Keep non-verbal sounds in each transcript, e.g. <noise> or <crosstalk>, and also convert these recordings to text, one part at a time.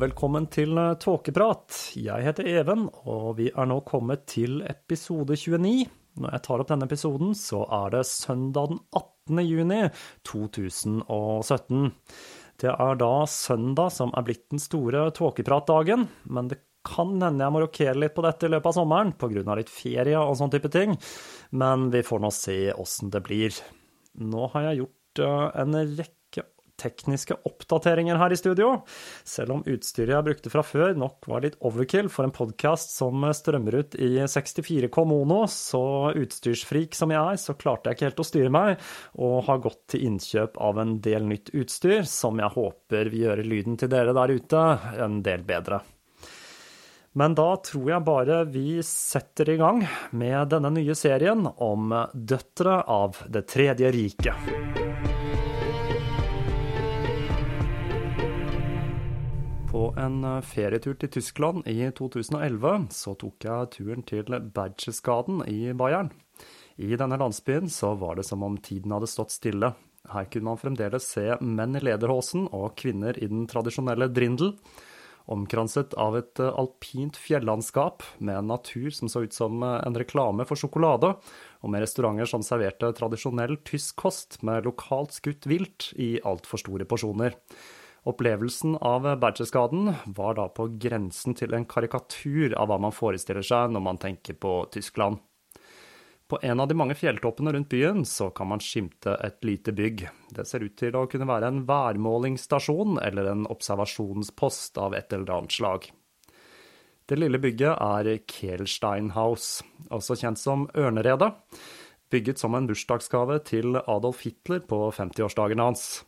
velkommen til Tåkeprat. Jeg heter Even, og vi er nå kommet til episode 29. Når jeg tar opp denne episoden, så er det søndag den 18. juni 2017. Det er da søndag som er blitt den store tåkepratdagen, men det kan hende jeg må rokere litt på dette i løpet av sommeren, pga. litt ferie og sånn type ting, men vi får nå se åssen det blir. Nå har jeg gjort en rekke tekniske oppdateringer her i studio. Selv om utstyret jeg brukte fra før nok var litt overkill for en podkast som strømmer ut i 64K mono, så utstyrsfrik som jeg er, så klarte jeg ikke helt å styre meg, og har gått til innkjøp av en del nytt utstyr som jeg håper vil gjøre lyden til dere der ute en del bedre. Men da tror jeg bare vi setter i gang med denne nye serien om døtre av Det tredje riket. På en ferietur til Tyskland i 2011 så tok jeg turen til Berchtesgaden i Bayern. I denne landsbyen så var det som om tiden hadde stått stille. Her kunne man fremdeles se menn i lederhosen og kvinner i den tradisjonelle drindel, omkranset av et alpint fjellandskap med en natur som så ut som en reklame for sjokolade, og med restauranter som serverte tradisjonell tysk kost med lokalt skutt vilt i altfor store porsjoner. Opplevelsen av Berchtesgaden var da på grensen til en karikatur av hva man forestiller seg når man tenker på Tyskland. På en av de mange fjelltoppene rundt byen så kan man skimte et lite bygg. Det ser ut til å kunne være en værmålingsstasjon eller en observasjonspost av et eller annet slag. Det lille bygget er Kehlsteinhaus, også kjent som Ørneredet, bygget som en bursdagsgave til Adolf Hitler på 50-årsdagen hans.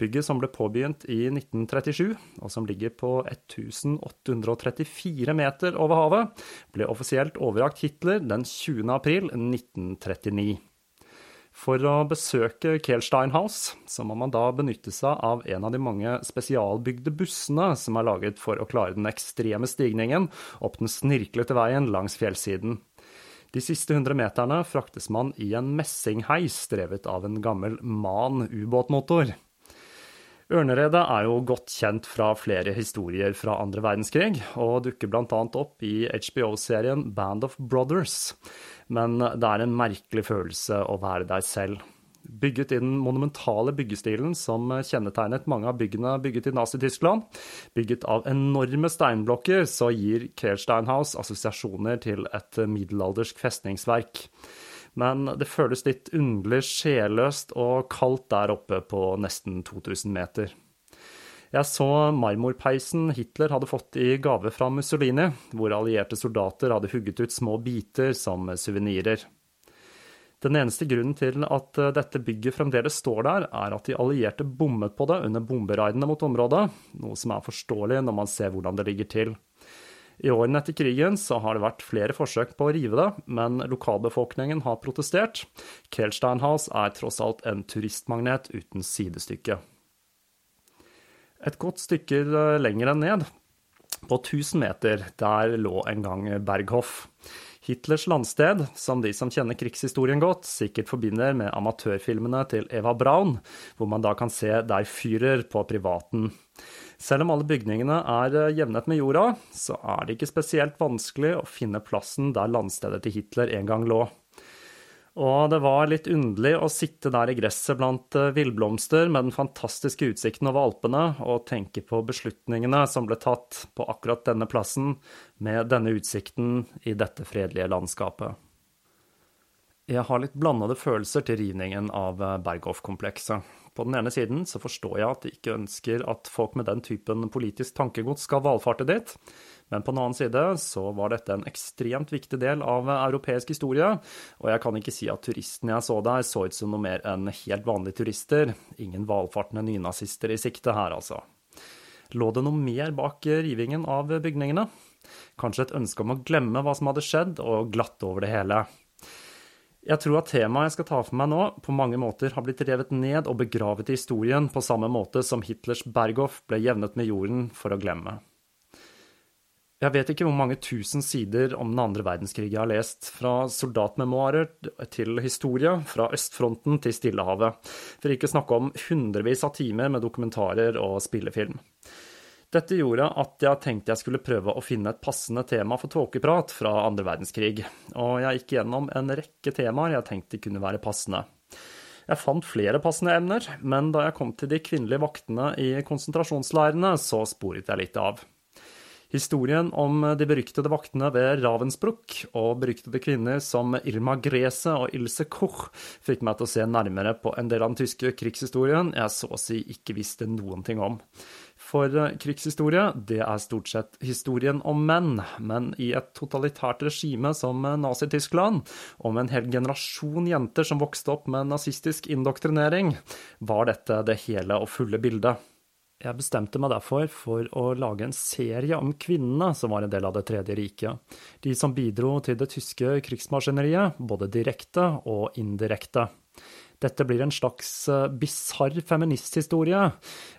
Bygget som ble påbegynt i 1937, og som ligger på 1834 meter over havet, ble offisielt overrakt Hitler den 20. april 1939. For å besøke Kehlsteinhaus så må man da benytte seg av en av de mange spesialbygde bussene som er laget for å klare den ekstreme stigningen opp den snirklete veien langs fjellsiden. De siste hundre meterne fraktes man i en messingheis drevet av en gammel Man ubåtmotor. Ørneredet er jo godt kjent fra flere historier fra andre verdenskrig, og dukker bl.a. opp i HBO-serien Band of Brothers. Men det er en merkelig følelse å være der selv. Bygget i den monumentale byggestilen som kjennetegnet mange av byggene bygget i Nazi-Tyskland. Bygget av enorme steinblokker, så gir Kehlsteinhaus assosiasjoner til et middelaldersk festningsverk men det føles litt underlig sjelløst og kaldt der oppe på nesten 2000 meter. Jeg så marmorpeisen Hitler hadde fått i gave fra Mussolini, hvor allierte soldater hadde hugget ut små biter som suvenirer. Den eneste grunnen til at dette bygget fremdeles står der, er at de allierte bommet på det under bomberaidene mot området, noe som er forståelig når man ser hvordan det ligger til. I årene etter krigen så har det vært flere forsøk på å rive det, men lokalbefolkningen har protestert. Kehlsteinhaus er tross alt en turistmagnet uten sidestykke. Et godt stykke lenger enn ned, på 1000 meter, der lå en gang Berghoff. Hitlers landsted, som de som kjenner krigshistorien godt, sikkert forbinder med amatørfilmene til Eva Braun, hvor man da kan se Der Führer på privaten. Selv om alle bygningene er eh, jevnet med jorda, så er det ikke spesielt vanskelig å finne plassen der landstedet til Hitler en gang lå. Og det var litt underlig å sitte der i gresset blant eh, villblomster med den fantastiske utsikten over Alpene og tenke på beslutningene som ble tatt på akkurat denne plassen, med denne utsikten i dette fredelige landskapet. Jeg har litt blandede følelser til rivningen av eh, Berghoff-komplekset. På den ene siden så forstår jeg at de ikke ønsker at folk med den typen politisk tankegods skal valfarte dit, men på den annen side så var dette en ekstremt viktig del av europeisk historie, og jeg kan ikke si at turistene jeg så der, så ut som noe mer enn helt vanlige turister, ingen valfartende nynazister i sikte her, altså. Lå det noe mer bak rivingen av bygningene? Kanskje et ønske om å glemme hva som hadde skjedd, og glatte over det hele? Jeg tror at temaet jeg skal ta for meg nå, på mange måter har blitt revet ned og begravet i historien på samme måte som Hitlers Berghoff ble jevnet med jorden for å glemme. Jeg vet ikke hvor mange tusen sider om den andre verdenskrig jeg har lest, fra soldatmemoarer til historie, fra østfronten til Stillehavet, for ikke å snakke om hundrevis av timer med dokumentarer og spillefilm. Dette gjorde at jeg tenkte jeg skulle prøve å finne et passende tema for tåkeprat fra andre verdenskrig, og jeg gikk gjennom en rekke temaer jeg tenkte kunne være passende. Jeg fant flere passende emner, men da jeg kom til de kvinnelige vaktene i konsentrasjonsleirene, så sporet jeg litt av. Historien om de beryktede vaktene ved Ravensbruck og beryktede kvinner som Irma Grese og Ilse Koch fikk meg til å se nærmere på en del av den tyske krigshistorien jeg så å si ikke visste noen ting om. For eh, krigshistorie, det er stort sett historien om menn, men i et totalitært regime som Nazi-Tyskland, og med en hel generasjon jenter som vokste opp med nazistisk indoktrinering, var dette det hele og fulle bildet. Jeg bestemte meg derfor for å lage en serie om kvinnene som var en del av Det tredje riket, de som bidro til det tyske krigsmaskineriet, både direkte og indirekte. Dette blir en slags eh, bisarr feministhistorie,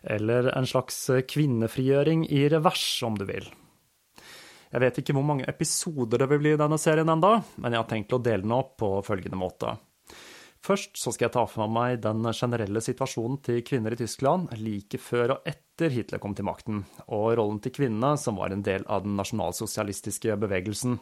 eller en slags eh, kvinnefrigjøring i revers, om du vil. Jeg vet ikke hvor mange episoder det vil bli i denne serien enda, men jeg har tenkt å dele den opp på følgende måte. Først så skal jeg ta for meg den generelle situasjonen til kvinner i Tyskland like før og etter Hitler kom til makten, og rollen til kvinnene som var en del av den nasjonalsosialistiske bevegelsen.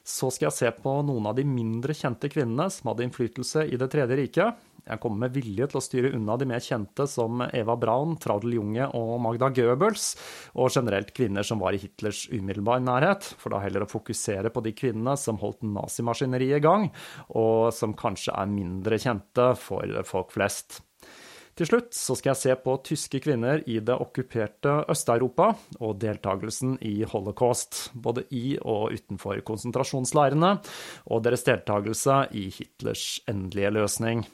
Så skal jeg se på noen av de mindre kjente kvinnene som hadde innflytelse i Det tredje riket. Jeg kommer med vilje til å styre unna de mer kjente som Eva Braun, Traudel Junge og Magda Goebbels, og generelt kvinner som var i Hitlers umiddelbare nærhet, for da heller å fokusere på de kvinnene som holdt nazimaskineriet i gang, og som kanskje er mindre kjente for folk flest. Til slutt så skal jeg se på tyske kvinner i det okkuperte Øst-Europa og deltakelsen i holocaust, både i og utenfor konsentrasjonsleirene, og deres deltakelse i Hitlers endelige løsning.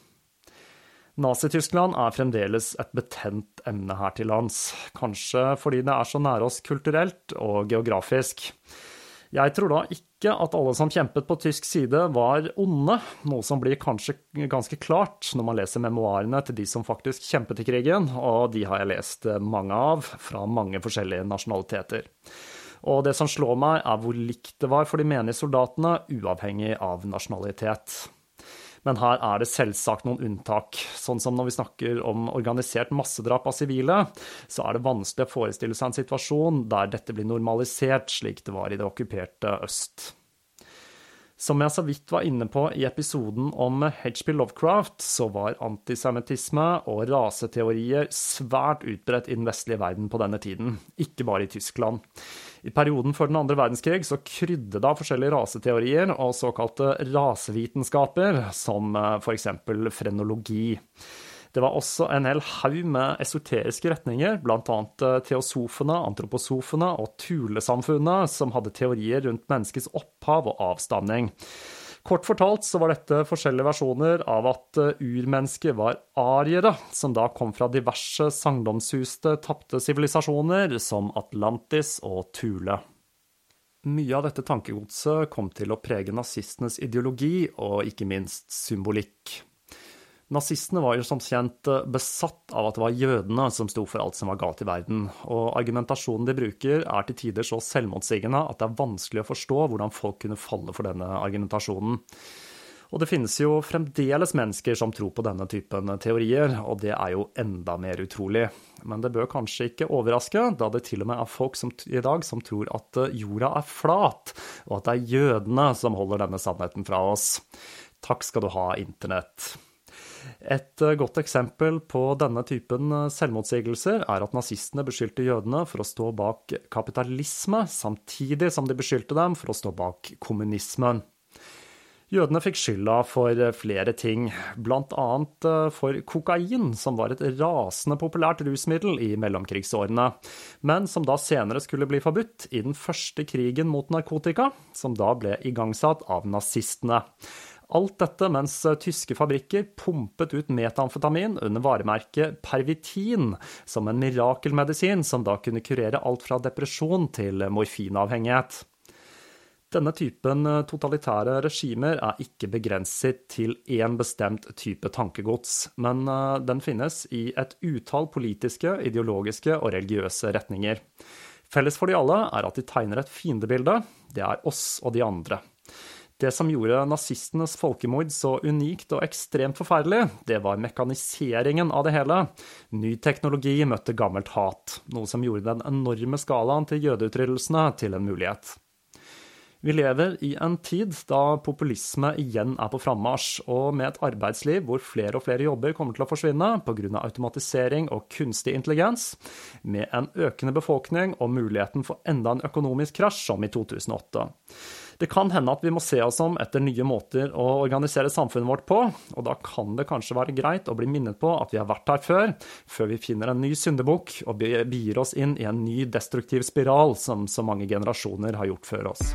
Nazi-Tyskland er fremdeles et betent emne her til lands, kanskje fordi det er så nære oss kulturelt og geografisk. Jeg tror da ikke at alle som kjempet på tysk side var onde, noe som blir kanskje ganske klart når man leser memoarene til de som faktisk kjempet i krigen, og de har jeg lest mange av, fra mange forskjellige nasjonaliteter. Og det som slår meg, er hvor likt det var for de menige soldatene, uavhengig av nasjonalitet. Men her er det selvsagt noen unntak. Sånn som når vi snakker om organisert massedrap av sivile, så er det vanskelig å forestille seg en situasjon der dette blir normalisert, slik det var i det okkuperte øst. Som jeg så vidt var inne på i episoden om HP Lovecraft, så var antisemittisme og raseteorier svært utbredt i den vestlige verden på denne tiden, ikke bare i Tyskland. I perioden før den andre verdenskrig så krydde det forskjellige raseteorier og såkalte rasevitenskaper, som f.eks. for eksempel frenologi. Det var også en hel haug med esoteriske retninger, annet eh, teosofene, antroposofene og tulesamfunnet, som hadde teorier rundt menneskets opphav og avstamning. Kort fortalt så var dette forskjellige versjoner av at eh, urmennesket var ariere, som da kom fra diverse sagnomsuste, tapte sivilisasjoner som Atlantis og Tule. Mye av dette tankegodset kom til å prege nazistenes ideologi og ikke minst symbolikk. Nazistene var jo som kjent eh, besatt av at det var jødene som sto for alt som var galt i verden, og argumentasjonen de bruker er til tider så selvmotsigende at det er vanskelig å forstå hvordan folk kunne falle for denne argumentasjonen. Og det finnes jo fremdeles mennesker som tror på denne typen teorier, og det er jo enda mer utrolig. Men det bør kanskje ikke overraske, da det til og med er folk som, i dag som tror at eh, jorda er flat, og at det er jødene som holder denne sannheten fra oss. Takk skal du ha, Internett. Et eh, godt eksempel på denne typen eh, selvmotsigelser er at nazistene beskyldte jødene for å stå bak kapitalisme, samtidig som de beskyldte dem for å stå bak kommunismen. Jødene fikk skylda for eh, flere ting, bl.a. for kokain, som var et rasende populært rusmiddel i mellomkrigsårene, men som da senere skulle bli forbudt i den første krigen mot narkotika, som da ble igangsatt av nazistene. Alt dette mens eh, tyske fabrikker pumpet ut metamfetamin under varemerket Pervitin som en mirakelmedisin som da kunne kurere alt fra depresjon til morfinavhengighet. Denne typen eh, totalitære regimer er ikke begrenset til én bestemt type tankegods, men eh, den finnes i et utall politiske, ideologiske og religiøse retninger. Felles for de alle er at de tegner et fiendebilde. Det er oss og de andre. Det som gjorde nazistenes folkemord så unikt og ekstremt forferdelig, det var mekaniseringen av det hele. Ny teknologi møtte gammelt hat, noe som gjorde den enorme skalaen til jødeutryddelsene til en mulighet. Vi lever i en tid da populisme igjen er på frammarsj, og med et arbeidsliv hvor flere og flere jobber kommer til å forsvinne pga. automatisering og kunstig intelligens, med en økende befolkning og muligheten for enda en økonomisk krasj som i 2008. Det kan hende at vi må se oss om etter nye måter å organisere samfunnet vårt på, og da kan det kanskje være greit å bli minnet på at vi har vært her før, før vi finner en ny syndebukk og begir oss inn i en ny destruktiv spiral som så mange generasjoner har gjort før oss.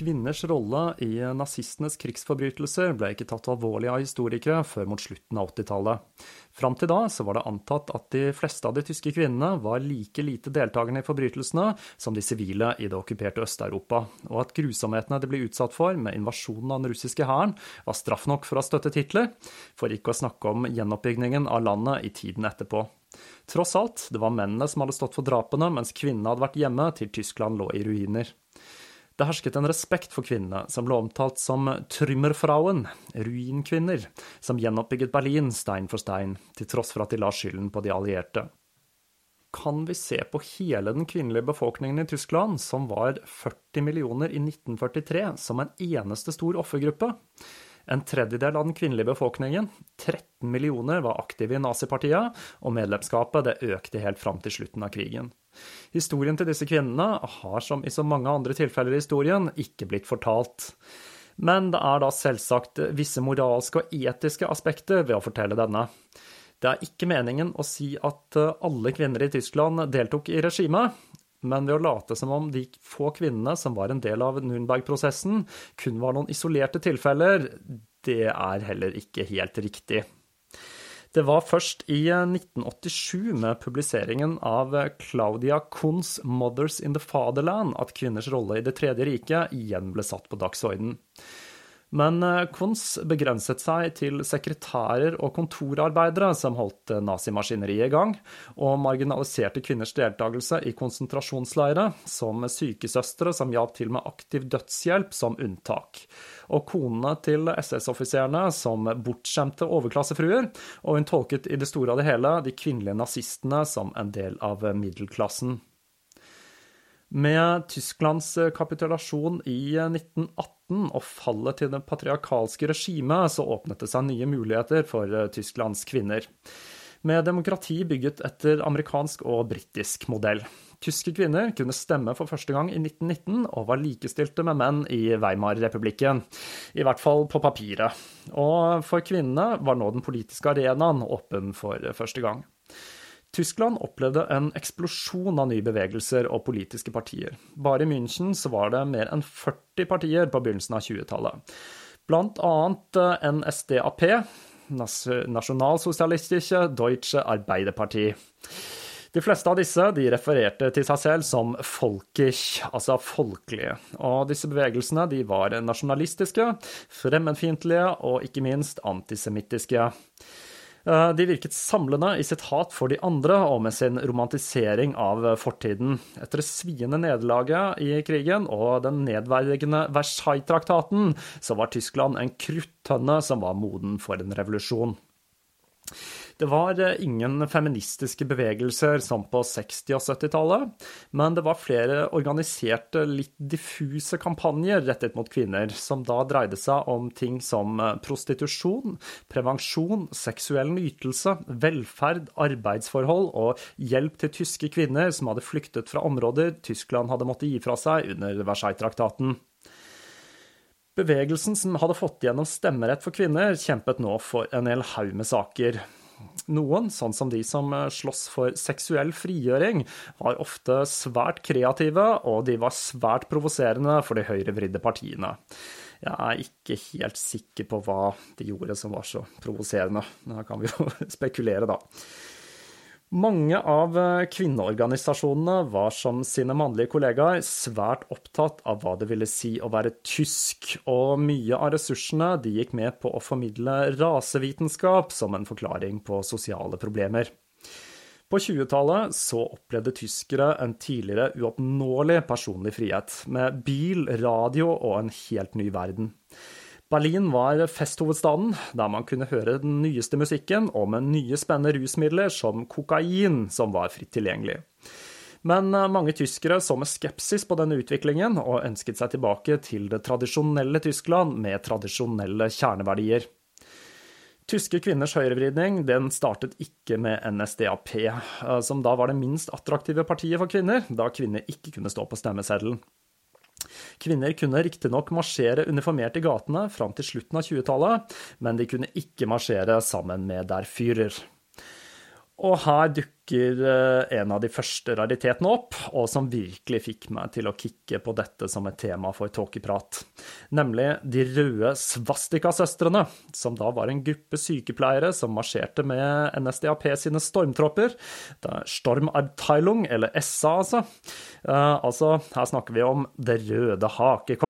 Kvinners rolle i nazistenes krigsforbrytelser ble ikke tatt alvorlig av historikere før mot slutten av 80-tallet. Fram til da så var det antatt at de fleste av de tyske kvinnene var like lite deltakende i forbrytelsene som de sivile i det okkuperte Øst-Europa, og at grusomhetene de ble utsatt for med invasjonen av den russiske hæren, var straff nok for å ha støttet Hitler, for ikke å snakke om gjenoppbyggingen av landet i tiden etterpå. Tross alt, det var mennene som hadde stått for drapene, mens kvinnene hadde vært hjemme til Tyskland lå i ruiner. Det hersket en respekt for kvinnene, som ble omtalt som Trymmerfrauen, ruinkvinner, som gjenoppbygget Berlin stein for stein, til tross for at de la skylden på de allierte. Kan vi se på hele den kvinnelige befolkningen i Tyskland, som var 40 millioner i 1943, som en eneste stor offergruppe? En tredjedel av den kvinnelige befolkningen, 13 millioner, var aktive i nazipartiet, og medlemskapet økte helt fram til slutten av krigen. Historien til disse kvinnene har, som i så mange andre tilfeller i historien, ikke blitt fortalt. Men det er da selvsagt visse moralske og etiske aspekter ved å fortelle denne. Det er ikke meningen å si at alle kvinner i Tyskland deltok i regimet, men ved å late som om de få kvinnene som var en del av Nürnberg-prosessen, kun var noen isolerte tilfeller, det er heller ikke helt riktig. Det var først i 1987, med publiseringen av Claudia Kuhns 'Mothers in the Fatherland', at kvinners rolle i Det tredje riket igjen ble satt på dagsordenen. Men Kunz begrenset seg til sekretærer og kontorarbeidere som holdt nazimaskineriet i gang, og marginaliserte kvinners deltakelse i konsentrasjonsleire, som sykesøstre som hjalp til med aktiv dødshjelp, som unntak og konene til SS-offiserene som bortskjemte overklassefruer, og hun tolket i det store og det hele de kvinnelige nazistene som en del av middelklassen. Med Tysklands kapitulasjon i 1918 og fallet til det patriarkalske regimet, så åpnet det seg nye muligheter for Tysklands kvinner. Med demokrati bygget etter amerikansk og britisk modell. Tyske kvinner kunne stemme for første gang i 1919 og var likestilte med menn i Weimar-republikken, i hvert fall på papiret. Og for kvinnene var nå den politiske arenaen åpen for første gang. Tyskland opplevde en eksplosjon av nye bevegelser og politiske partier. Bare i München var det mer enn 40 partier på begynnelsen av 20-tallet. Blant annet NSDAP, Nasjonalsosialistische Deutsche Arbeiderparti. De fleste av disse de refererte til seg selv som folkish, altså folkelige. Og disse bevegelsene de var nasjonalistiske, fremmedfiendtlige og ikke minst antisemittiske. Eh, de virket samlende i sitt hat for de andre og med sin romantisering av fortiden. Etter det sviende nederlaget i krigen og den nedverdigende Versailles-traktaten, så var Tyskland en kruttønne som var moden for en revolusjon. Det var eh, ingen feministiske bevegelser som på 60- og 70-tallet, men det var flere organiserte, litt diffuse kampanjer rettet mot kvinner, som da dreide seg om ting som eh, prostitusjon, prevensjon, seksuell nytelse, velferd, arbeidsforhold og hjelp til tyske kvinner som hadde flyktet fra områder Tyskland hadde måttet gi fra seg under Versailles-traktaten. Bevegelsen som hadde fått gjennom stemmerett for kvinner, kjempet nå for en hel haug med saker. Noen, sånn som de som eh, slåss for seksuell frigjøring, var ofte svært kreative, og de var svært provoserende for de høyrevridde partiene. Jeg er ikke helt sikker på hva de gjorde som var så provoserende. Da kan vi jo <laughs> spekulere, da. Mange av eh, kvinneorganisasjonene var som sine mannlige kollegaer svært opptatt av hva det ville si å være tysk, og mye av ressursene de gikk med på å formidle rasevitenskap som en forklaring på sosiale problemer. På 20-tallet så opplevde tyskere en tidligere uoppnåelig personlig frihet, med bil, radio og en helt ny verden. Berlin var festhovedstaden, der man kunne høre den nyeste musikken og med nye spennende rusmidler som kokain, som var fritt tilgjengelig. Men eh, mange tyskere så med skepsis på denne utviklingen og ønsket seg tilbake til det tradisjonelle Tyskland med tradisjonelle kjerneverdier. Tyske kvinners høyrevridning den startet ikke med NSDAP, eh, som da var det minst attraktive partiet for kvinner, da kvinner ikke kunne stå på stemmeseddelen. Kvinner kunne riktignok marsjere uniformert i gatene fram til slutten av 20-tallet, men de kunne ikke marsjere sammen med Der Führer. Og her dukker eh, en av de første raritetene opp, og som virkelig fikk meg til å kicke på dette som et tema for tåkeprat. Nemlig De røde svastikasøstrene, som da var en gruppe sykepleiere som marsjerte med NSDAP sine stormtropper. Det er Stormabteilung, eller SA, altså. Uh, altså, her snakker vi om Det røde hakekorset.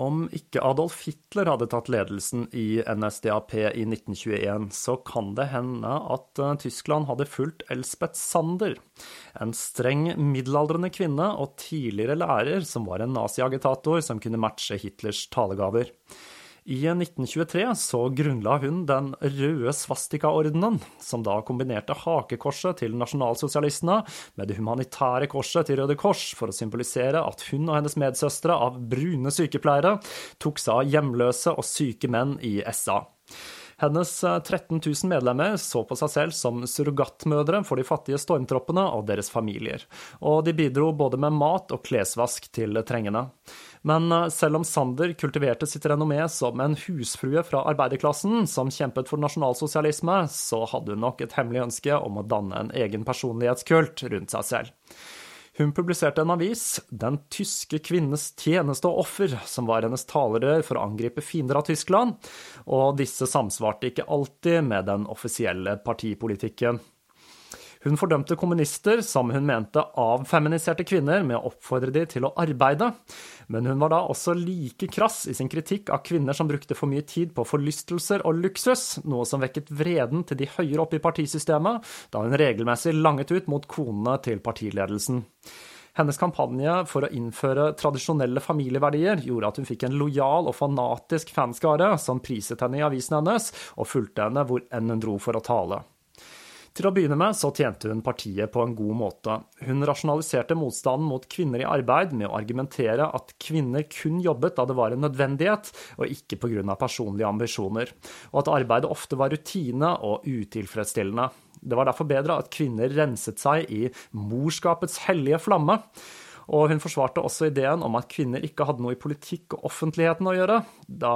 Om ikke Adolf Hitler hadde tatt ledelsen i NSDAP i 1921, så kan det hende at eh, Tyskland hadde fulgt Elspeth Sander, en streng middelaldrende kvinne og tidligere lærer som var en naziagitator som kunne matche Hitlers talegaver. I 1923 så grunnla hun Den røde svastikaordenen, som da kombinerte hakekorset til nasjonalsosialistene med det humanitære korset til Røde Kors, for å symbolisere at hun og hennes medsøstre av brune sykepleiere tok seg av hjemløse og syke menn i SA. Hennes 13 000 medlemmer så på seg selv som surrogatmødre for de fattige stormtroppene og deres familier, og de bidro både med mat og klesvask til trengende. Men eh, selv om Sander kultiverte sitt renommé som en husfrue fra arbeiderklassen som kjempet for nasjonalsosialisme, så hadde hun nok et hemmelig ønske om å danne en egen personlighetskult rundt seg selv. Hun publiserte en avis, Den tyske kvinnes tjeneste og offer, som var hennes talerør for å angripe fiender av Tyskland, og disse samsvarte ikke alltid med den offisielle partipolitikken. Hun fordømte kommunister som hun mente avfeminiserte kvinner med å oppfordre de til å arbeide, men hun var da også like krass i sin kritikk av kvinner som brukte for mye tid på forlystelser og luksus, noe som vekket vreden til de høyere oppe i partisystemet, da hun regelmessig langet ut mot konene til partiledelsen. Hennes kampanje for å innføre tradisjonelle familieverdier gjorde at hun fikk en lojal og fanatisk fanskare som priset henne i avisen hennes, og fulgte henne hvor enn hun dro for å tale. Til å begynne med så tjente hun partiet på en god måte. Hun rasjonaliserte motstanden mot kvinner i arbeid med å argumentere at kvinner kun jobbet da det var en nødvendighet, og ikke pga. personlige ambisjoner, og at arbeidet ofte var rutine og utilfredsstillende. Det var derfor bedre at kvinner renset seg i morskapets hellige flamme. Og hun forsvarte også ideen om at kvinner ikke hadde noe i politikk og offentligheten å gjøre, da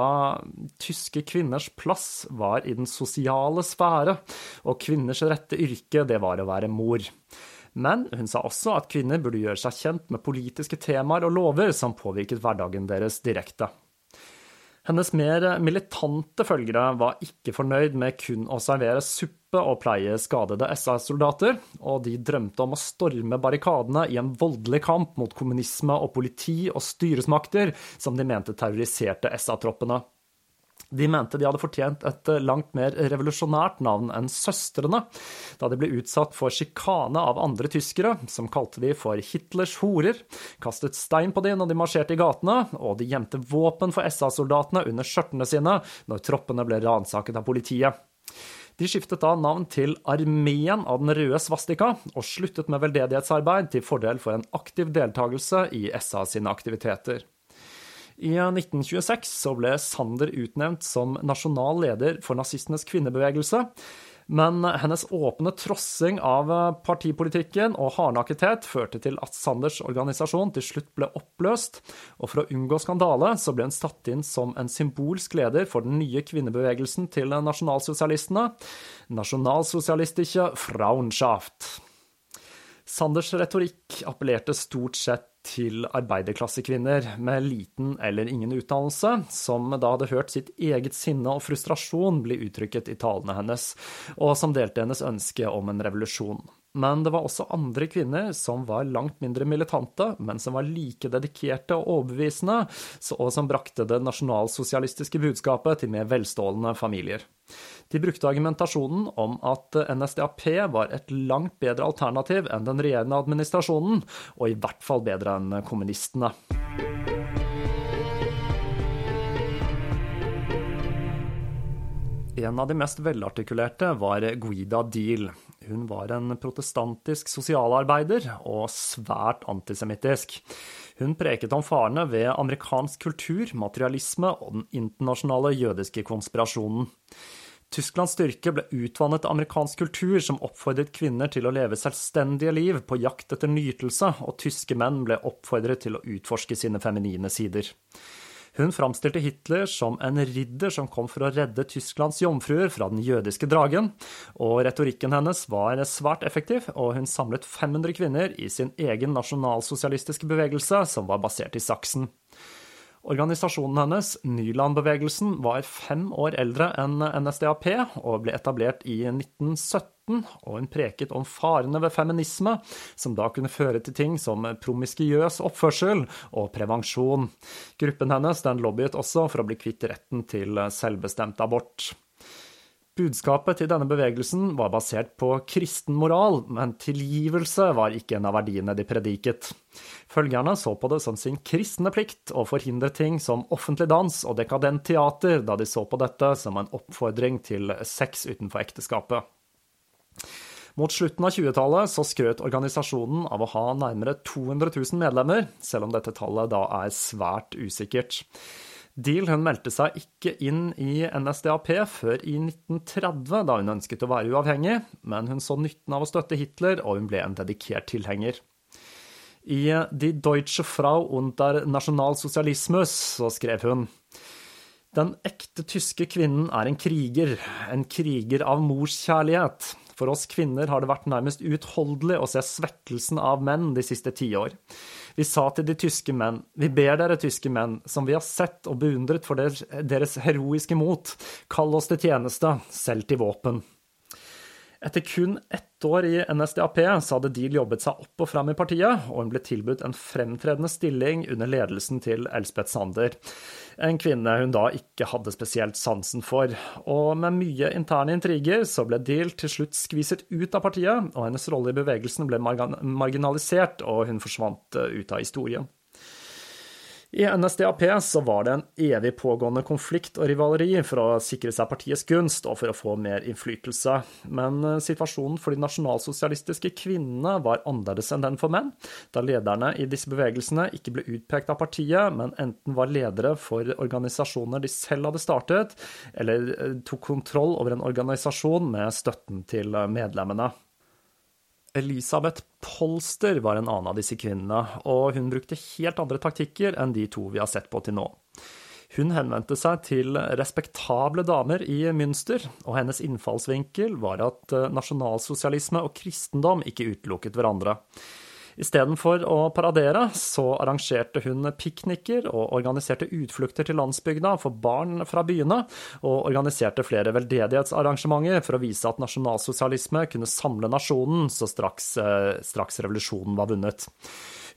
tyske kvinners plass var i den sosiale sfære, og kvinners rette yrke, det var å være mor. Men hun sa også at kvinner burde gjøre seg kjent med politiske temaer og lover som påvirket hverdagen deres direkte. Hennes mer militante følgere var ikke fornøyd med kun å servere suppe og pleie skadede SA-soldater, og de drømte om å storme barrikadene i en voldelig kamp mot kommunisme og politi og styresmakter som de mente terroriserte SA-troppene. De mente de hadde fortjent et langt mer revolusjonært navn enn Søstrene, da de ble utsatt for sjikane av andre tyskere, som kalte de for Hitlers horer, kastet stein på dem når de marsjerte i gatene, og de gjemte våpen for SA-soldatene under skjørtene sine når troppene ble ransaket av politiet. De skiftet da navn til Armeen av den røde svastika, og sluttet med veldedighetsarbeid til fordel for en aktiv deltakelse i SA sine aktiviteter. I 1926 så ble Sander utnevnt som nasjonal leder for nazistenes kvinnebevegelse. Men hennes åpne trossing av partipolitikken og hardnakkethet førte til at Sanders organisasjon til slutt ble oppløst, og for å unngå skandale så ble hun satt inn som en symbolsk leder for den nye kvinnebevegelsen til nasjonalsosialistene, Nasjonalsosialistische Frauenschaft. Sanders retorikk appellerte stort sett til arbeiderklassekvinner med liten eller ingen utdannelse, som da hadde hørt sitt eget sinne og frustrasjon bli uttrykket i talene hennes, og som delte hennes ønske om en revolusjon. Men det var også andre kvinner som var langt mindre militante, men som var like dedikerte og overbevisende, og som brakte det nasjonalsosialistiske budskapet til mer velstående familier. De brukte argumentasjonen om at NSDAP var et langt bedre alternativ enn den regjerende administrasjonen, og i hvert fall bedre enn kommunistene. En av de mest velartikulerte var Guida Deal. Hun var en protestantisk sosialarbeider og svært antisemittisk. Hun preket om farene ved amerikansk kultur, materialisme og den internasjonale jødiske konspirasjonen. Tysklands styrke ble utvannet av amerikansk kultur som oppfordret kvinner til å leve selvstendige liv på jakt etter nytelse, og tyske menn ble oppfordret til å utforske sine feminine sider. Hun framstilte Hitler som en ridder som kom for å redde Tysklands jomfruer fra den jødiske dragen, og retorikken hennes var svært effektiv, og hun samlet 500 kvinner i sin egen nasjonalsosialistiske bevegelse, som var basert i Saksen. Organisasjonen hennes, Nylandbevegelsen, var fem år eldre enn NSDAP og ble etablert i 1917 og hun preket om farene ved feminisme, som da kunne føre til ting som promiskiøs oppførsel og prevensjon. Gruppen hennes den lobbyet også for å bli kvitt retten til selvbestemt abort. Budskapet til denne bevegelsen var basert på kristen moral, men tilgivelse var ikke en av verdiene de prediket. Følgerne så på det som sin kristne plikt å forhindre ting som offentlig dans og dekadent teater, da de så på dette som en oppfordring til sex utenfor ekteskapet. Mot slutten av 20-tallet så skrøt organisasjonen av å ha nærmere 200 000 medlemmer, selv om dette tallet da er svært usikkert. Deal hun meldte seg ikke inn i NSDAP før i 1930, da hun ønsket å være uavhengig, men hun så nytten av å støtte Hitler, og hun ble en dedikert tilhenger. I Die Deutsche Frau unter Nationalsozialismus så skrev hun Den ekte tyske kvinnen er en kriger, en kriger av morskjærlighet. For oss kvinner har det vært nærmest uutholdelig å se svekkelsen av menn de siste tiår. Vi sa til de tyske menn, vi ber dere tyske menn, som vi har sett og beundret for deres heroiske mot, kall oss til tjeneste, selv til våpen. Etter kun ett år i NSDAP så hadde Deal jobbet seg opp og fram i partiet, og hun ble tilbudt en fremtredende stilling under ledelsen til Elspeth Sander en kvinne hun da ikke hadde spesielt sansen for. Og med mye interne intriger så ble Deal til slutt skviset ut av partiet, og hennes rolle i bevegelsen ble marginalisert, og hun forsvant eh, ut av historien. I NSDAP så var det en evig pågående konflikt og rivaleri for å sikre seg partiets gunst og for å få mer innflytelse. Men eh, situasjonen for de nasjonalsosialistiske kvinnene var annerledes enn den for menn, da lederne i disse bevegelsene ikke ble utpekt av partiet, men enten var ledere for organisasjoner de selv hadde startet, eller eh, tok kontroll over en organisasjon med støtten til medlemmene. Elisabeth Polster var en annen av disse kvinnene, og hun brukte helt andre taktikker enn de to vi har sett på til nå. Hun henvendte seg til respektable damer i Münster, og hennes innfallsvinkel var at nasjonalsosialisme og kristendom ikke utelukket hverandre. Istedenfor å paradere, så arrangerte hun pikniker og organiserte utflukter til landsbygda for barn fra byene, og organiserte flere veldedighetsarrangementer for å vise at nasjonalsosialisme kunne samle nasjonen så straks, eh, straks revolusjonen var vunnet.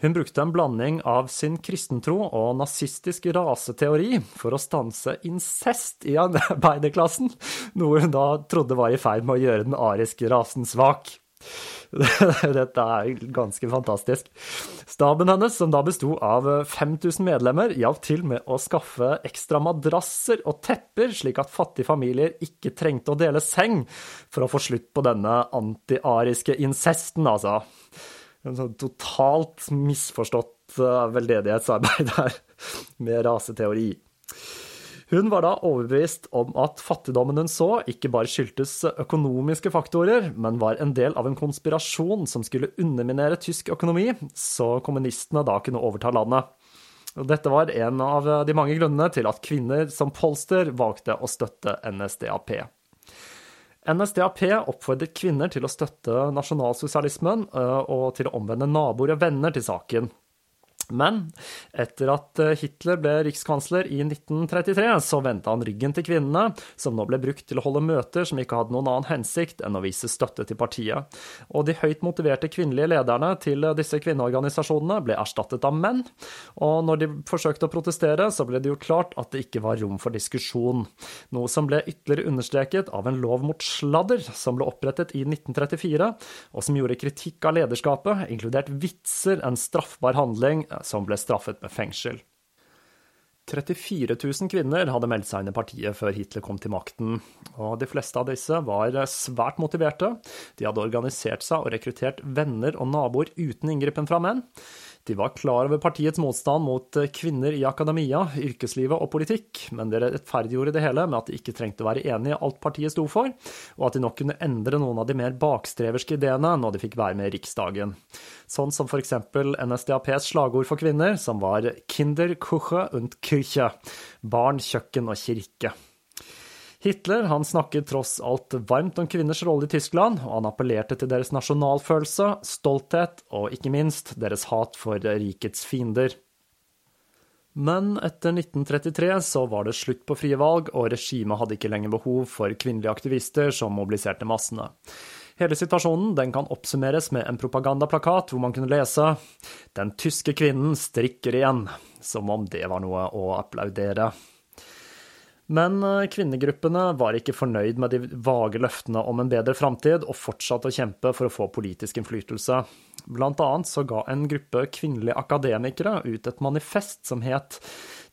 Hun brukte en blanding av sin kristentro og nazistisk raseteori for å stanse incest i arbeiderklassen, noe hun da trodde var i ferd med å gjøre den ariske rasen svak. <laughs> Dette er ganske fantastisk. Staben hennes, som da besto av 5000 medlemmer, hjalp til med å skaffe ekstra madrasser og tepper, slik at fattige familier ikke trengte å dele seng, for å få slutt på denne antiariske incesten, altså. En sånn totalt misforstått eh, veldedighetsarbeid her, <laughs> med raseteori. Hun var da overbevist om at fattigdommen hun så, ikke bare skyldtes økonomiske faktorer, men var en del av en konspirasjon som skulle underminere tysk økonomi, så kommunistene da kunne overta landet. Dette var en av de mange grunnene til at kvinner som Polster valgte å støtte NSDAP. NSDAP oppfordret kvinner til å støtte nasjonalsosialismen eh, og til å omvende naboer og venner til saken. Men etter at eh, Hitler ble rikskansler i 1933, så vendte han ryggen til kvinnene, som nå ble brukt til å holde møter som ikke hadde noen annen hensikt enn å vise støtte til partiet. Og de høyt motiverte kvinnelige lederne til disse kvinneorganisasjonene ble erstattet av menn, og når de forsøkte å protestere, så ble det gjort klart at det ikke var rom for diskusjon, noe som ble ytterligere understreket av en lov mot sladder som ble opprettet i 1934, og som gjorde kritikk av lederskapet, inkludert vitser, en straffbar handling som ble straffet med fengsel. 34 000 kvinner hadde meldt seg inn i partiet før Hitler kom til makten, og de fleste av disse var svært motiverte. De hadde organisert seg og rekruttert venner og naboer uten inngripen fra menn. De var klar over partiets motstand mot eh, kvinner i akademia, yrkeslivet og politikk, men de rettferdiggjorde det hele med at de ikke trengte å være enig i alt partiet sto for, og at de nok kunne endre noen av de mer bakstreverske ideene når de fikk være med i Riksdagen. Sånn som eksempel NSDAPs slagord for kvinner, som var Kinder, Kuche und Küche, barn, kjøkken og kirke. Hitler han snakket tross alt varmt om kvinners rolle i Tyskland, og han appellerte til deres nasjonalfølelse, stolthet og ikke minst deres hat for rikets fiender. Men etter 1933 så var det slutt på frie valg, og regimet hadde ikke lenger behov for kvinnelige aktivister som mobiliserte massene. Hele situasjonen den kan oppsummeres med en propagandaplakat hvor man kunne lese 'Den tyske kvinnen strikker igjen', som om det var noe å applaudere. Men eh, kvinnegruppene var ikke fornøyd med de vage løftene om en bedre framtid, og fortsatte å kjempe for å få politisk innflytelse. Blant annet så ga en gruppe kvinnelige akademikere ut et manifest som het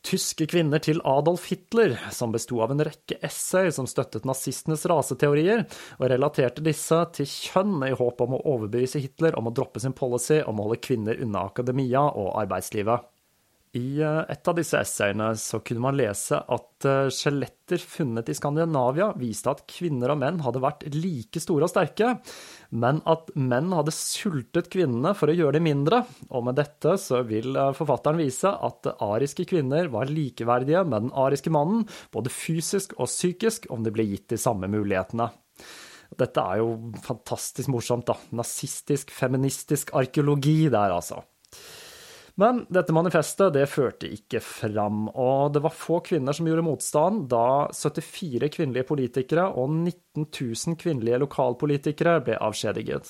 Tyske kvinner til Adolf Hitler, som besto av en rekke essay som støttet nazistenes raseteorier, og relaterte disse til kjønn i håp om å overbevise Hitler om å droppe sin policy om å holde kvinner unna akademia og arbeidslivet. I eh, et av disse essayene så kunne man lese at eh, skjeletter funnet i Skandinavia viste at kvinner og menn hadde vært like store og sterke, men at menn hadde sultet kvinnene for å gjøre dem mindre. Og med dette så vil eh, forfatteren vise at ariske kvinner var likeverdige med den ariske mannen, både fysisk og psykisk, om de ble gitt de samme mulighetene. Dette er jo fantastisk morsomt, da. Nazistisk, feministisk arkeologi der, altså. Men dette manifestet det førte ikke fram, og det var få kvinner som gjorde motstand da 74 kvinnelige politikere og 19 000 kvinnelige lokalpolitikere ble avskjediget.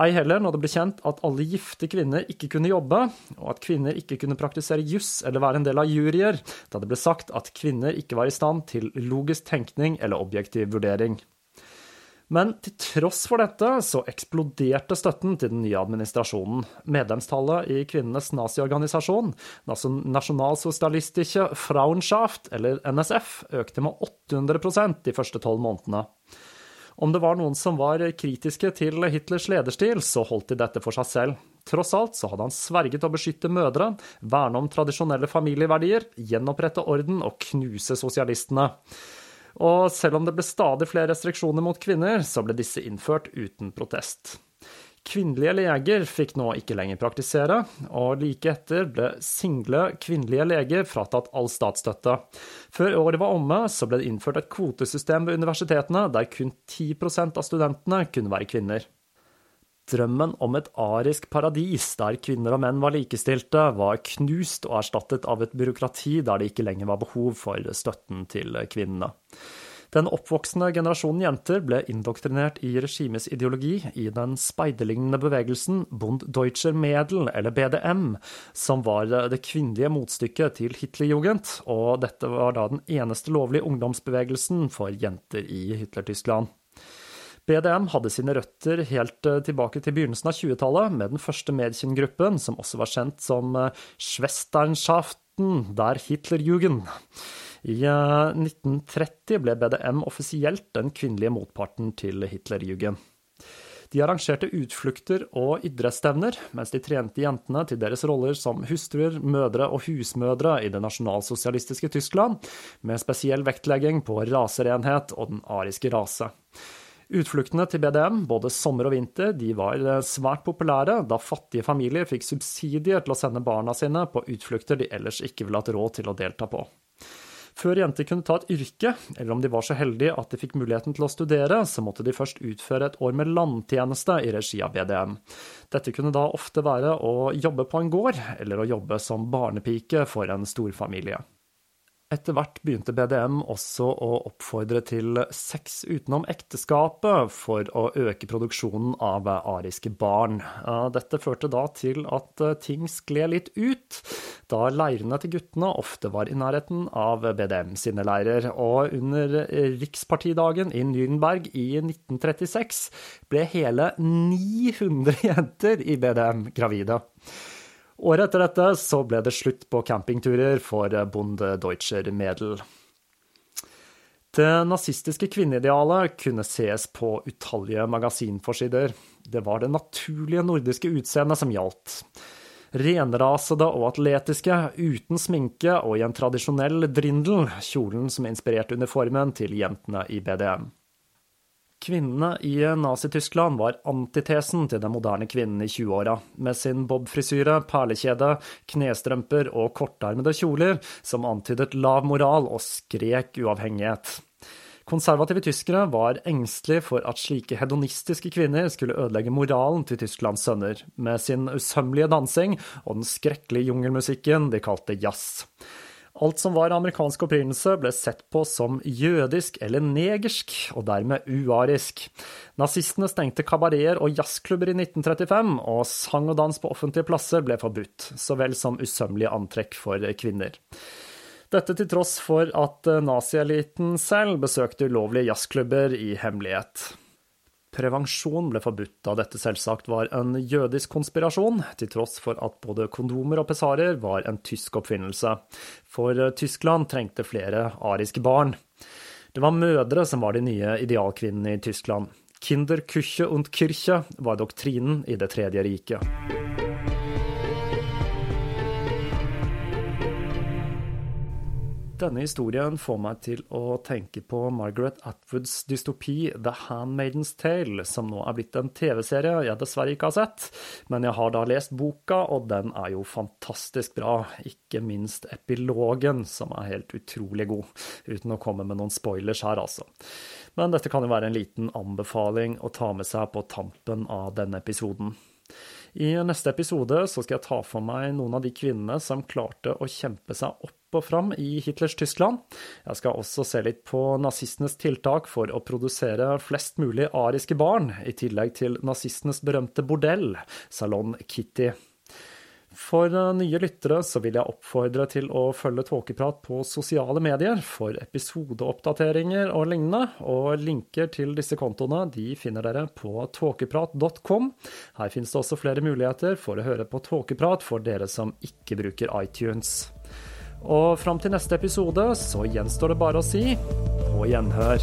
Ei heller når det ble kjent at alle gifte kvinner ikke kunne jobbe, og at kvinner ikke kunne praktisere juss eller være en del av juryer, da det ble sagt at kvinner ikke var i stand til logisk tenkning eller objektiv vurdering. Men til tross for dette så eksploderte støtten til den nye administrasjonen. Medlemstallet i kvinnenes naziorganisasjon, Nasjonalsosialistische Frauenschaft, eller NSF, økte med 800% de første tolv månedene. Om det var noen som var kritiske til Hitlers lederstil, så holdt de dette for seg selv. Tross alt så hadde han sverget å beskytte mødre, verne om tradisjonelle familieverdier, gjenopprette orden og knuse sosialistene. Og selv om det ble stadig flere restriksjoner mot kvinner, så ble disse innført uten protest. Kvinnelige leger fikk nå ikke lenger praktisere, og like etter ble single kvinnelige leger fratatt all statsstøtte. Før året var omme, så ble det innført et kvotesystem ved universitetene der kun 10% av studentene kunne være kvinner. Drømmen om et arisk paradis der kvinner og menn var likestilte, var knust og erstattet av et byråkrati der det ikke lenger var behov for støtten til kvinnene. Den oppvoksende generasjonen jenter ble indoktrinert i regimets ideologi i den speiderlignende bevegelsen Bund Deutscher Medel, eller BDM, som var det kvinnelige motstykket til Hitlerjugend, og dette var da den eneste lovlige ungdomsbevegelsen for jenter i Hitler-Tyskland. BDM hadde sine røtter helt eh, tilbake til begynnelsen av 20-tallet, med den første Medkin-gruppen, som også var kjent som eh, Schwesternschaften der Hitlerjugend. I 1930 eh, ble BDM offisielt den kvinnelige motparten til Hitlerjugend. De arrangerte utflukter og idrettsstevner, mens de trente jentene til deres roller som hustruer, mødre og husmødre i det nasjonalsosialistiske Tyskland, med spesiell vektlegging på raserenhet og den ariske rase. Utfluktene til BDM, både sommer og vinter, de var eh, svært populære, da fattige familier fikk subsidier til å sende barna sine på utflukter de ellers ikke ville hatt råd til å delta på. Før jenter kunne ta et yrke, eller om de var så heldige at de fikk muligheten til å studere, så måtte de først utføre et år med landtjeneste i regi av BDM. Dette kunne da ofte være å jobbe på en gård, eller å jobbe som barnepike for en storfamilie. Etter hvert begynte BDM også å oppfordre til sex utenom ekteskapet for å øke produksjonen av ariske barn. Dette førte da til at eh, ting skled litt ut, da leirene til guttene ofte var i nærheten av BDM sine leirer. Og under rikspartidagen i Nürnberg i 1936 ble hele 900 jenter i BDM gravide. Året etter dette så ble det slutt på campingturer for Bonde Deutscher Medel. Det nazistiske kvinneidealet kunne ses på utallige magasinforsider. Det var det naturlige nordiske utseendet som gjaldt. Renrasede og atletiske, uten sminke og i en tradisjonell drindel, kjolen som inspirerte uniformen til jentene i BDM. Kvinnene i Nazi-Tyskland var antitesen til den moderne kvinnen i 20-åra, med sin bobfrisyre, perlekjede, knestrømper og kortarmede kjoler som antydet lav moral og skrek uavhengighet. Konservative tyskere var engstelige for at slike hedonistiske kvinner skulle ødelegge moralen til Tysklands sønner, med sin usømmelige dansing og den skrekkelige jungelmusikken de kalte jazz. Alt som var amerikansk opprinnelse, ble sett på som jødisk eller negersk, og dermed uarisk. Nazistene stengte kabareter og jazzklubber i 1935, og sang og dans på offentlige plasser ble forbudt, så vel som usømmelige antrekk for kvinner. Dette til tross for at nazieliten selv besøkte ulovlige jazzklubber i hemmelighet. Prevensjon ble forbudt da dette selvsagt var en jødisk konspirasjon, til tross for at både kondomer og pessarer var en tysk oppfinnelse. For Tyskland trengte flere ariske barn. Det var mødre som var de nye idealkvinnene i Tyskland. Kinder, Küche und Kirche var doktrinen i Det tredje riket. Denne historien får meg til å tenke på Margaret Atwoods dystopi The Handmaidens Tale, som nå er blitt en TV-serie jeg dessverre ikke har sett. Men jeg har da lest boka, og den er jo fantastisk bra. Ikke minst epilogen, som er helt utrolig god. Uten å komme med noen spoilers her, altså. Men dette kan jo være en liten anbefaling å ta med seg på tampen av denne episoden. I neste episode så skal jeg ta for meg noen av de kvinnene som klarte å kjempe seg opp og fram i Hitlers Tyskland. Jeg skal også se litt på nazistenes tiltak for å produsere flest mulig ariske barn, i tillegg til nazistenes berømte bordell, Salon Kitty. For eh, nye lyttere så vil jeg oppfordre til å følge Tåkeprat på sosiale medier for episodeoppdateringer og lignende, og linker til disse kontoene de finner dere på tåkeprat.com. Her finnes det også flere muligheter for å høre på Tåkeprat for dere som ikke bruker iTunes. Og fram til neste episode så gjenstår det bare å si på gjenhør.